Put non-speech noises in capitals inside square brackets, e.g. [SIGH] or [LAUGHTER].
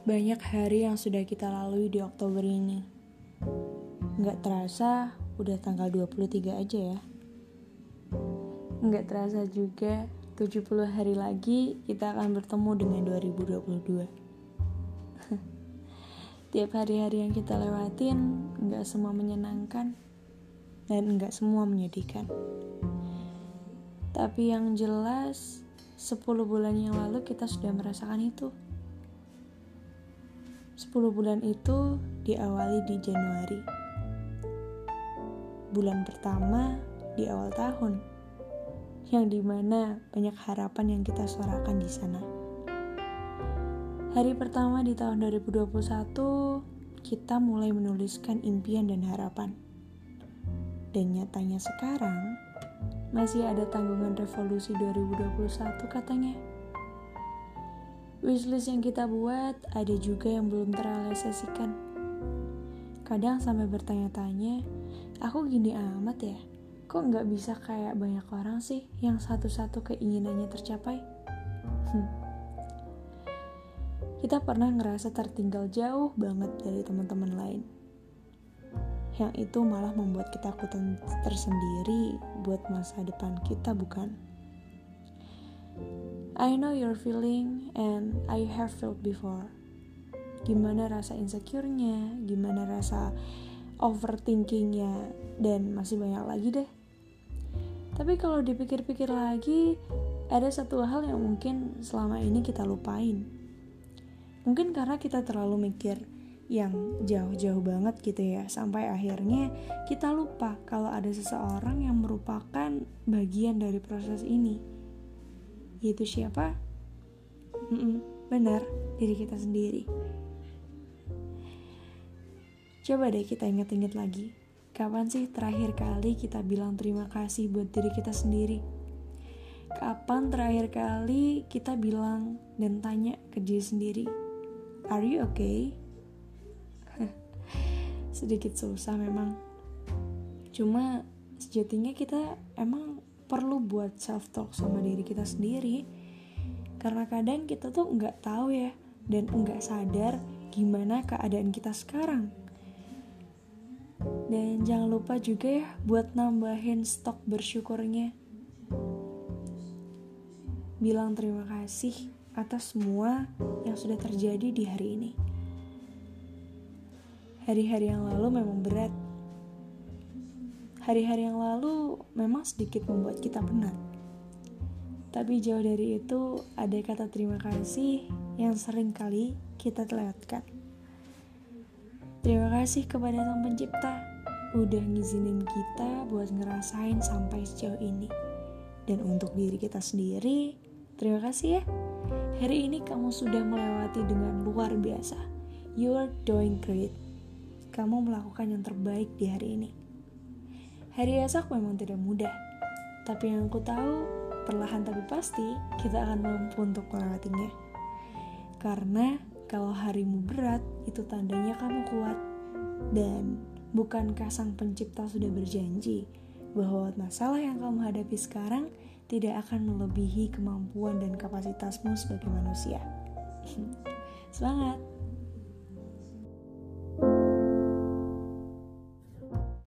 Banyak hari yang sudah kita lalui di Oktober ini. Nggak terasa, udah tanggal 23 aja ya. Nggak terasa juga, 70 hari lagi kita akan bertemu dengan 2022. [LAUGHS] Tiap hari-hari yang kita lewatin, nggak semua menyenangkan, dan nggak semua menyedihkan. Tapi yang jelas, 10 bulan yang lalu kita sudah merasakan itu. 10 bulan itu diawali di Januari. Bulan pertama di awal tahun. Yang di mana banyak harapan yang kita suarakan di sana. Hari pertama di tahun 2021, kita mulai menuliskan impian dan harapan. Dan nyatanya sekarang, masih ada tanggungan revolusi 2021 katanya. Wishlist yang kita buat ada juga yang belum terrealisasikan. Kadang sampai bertanya-tanya, aku gini amat ya? Kok nggak bisa kayak banyak orang sih yang satu-satu keinginannya tercapai? Hmm. Kita pernah ngerasa tertinggal jauh banget dari teman-teman lain. Yang itu malah membuat ketakutan tersendiri buat masa depan kita, bukan? I know your feeling and I have felt before. Gimana rasa insecure-nya, gimana rasa overthinkingnya, dan masih banyak lagi deh. Tapi kalau dipikir-pikir lagi, ada satu hal yang mungkin selama ini kita lupain. Mungkin karena kita terlalu mikir yang jauh-jauh banget gitu ya, sampai akhirnya kita lupa kalau ada seseorang yang merupakan bagian dari proses ini yaitu siapa? Benar, diri kita sendiri. Coba deh kita ingat-ingat lagi. Kapan sih terakhir kali kita bilang terima kasih buat diri kita sendiri? Kapan terakhir kali kita bilang dan tanya ke diri sendiri, Are you okay? [LAUGHS] Sedikit susah memang. Cuma sejatinya kita emang perlu buat self talk sama diri kita sendiri. Karena kadang kita tuh nggak tahu ya dan nggak sadar gimana keadaan kita sekarang. Dan jangan lupa juga ya buat nambahin stok bersyukurnya. Bilang terima kasih atas semua yang sudah terjadi di hari ini. Hari-hari yang lalu memang berat Hari-hari yang lalu memang sedikit membuat kita penat. Tapi jauh dari itu, ada kata terima kasih yang sering kali kita terlewatkan. Terima kasih kepada Sang Pencipta udah ngizinin kita buat ngerasain sampai sejauh ini. Dan untuk diri kita sendiri, terima kasih ya. Hari ini kamu sudah melewati dengan luar biasa. You are doing great. Kamu melakukan yang terbaik di hari ini. Hari esok memang tidak mudah, tapi yang aku tahu, perlahan tapi pasti kita akan mampu untuk melewatinya. Karena kalau harimu berat, itu tandanya kamu kuat. Dan bukankah sang pencipta sudah berjanji bahwa masalah yang kamu hadapi sekarang tidak akan melebihi kemampuan dan kapasitasmu sebagai manusia. [LAUGHS] Semangat!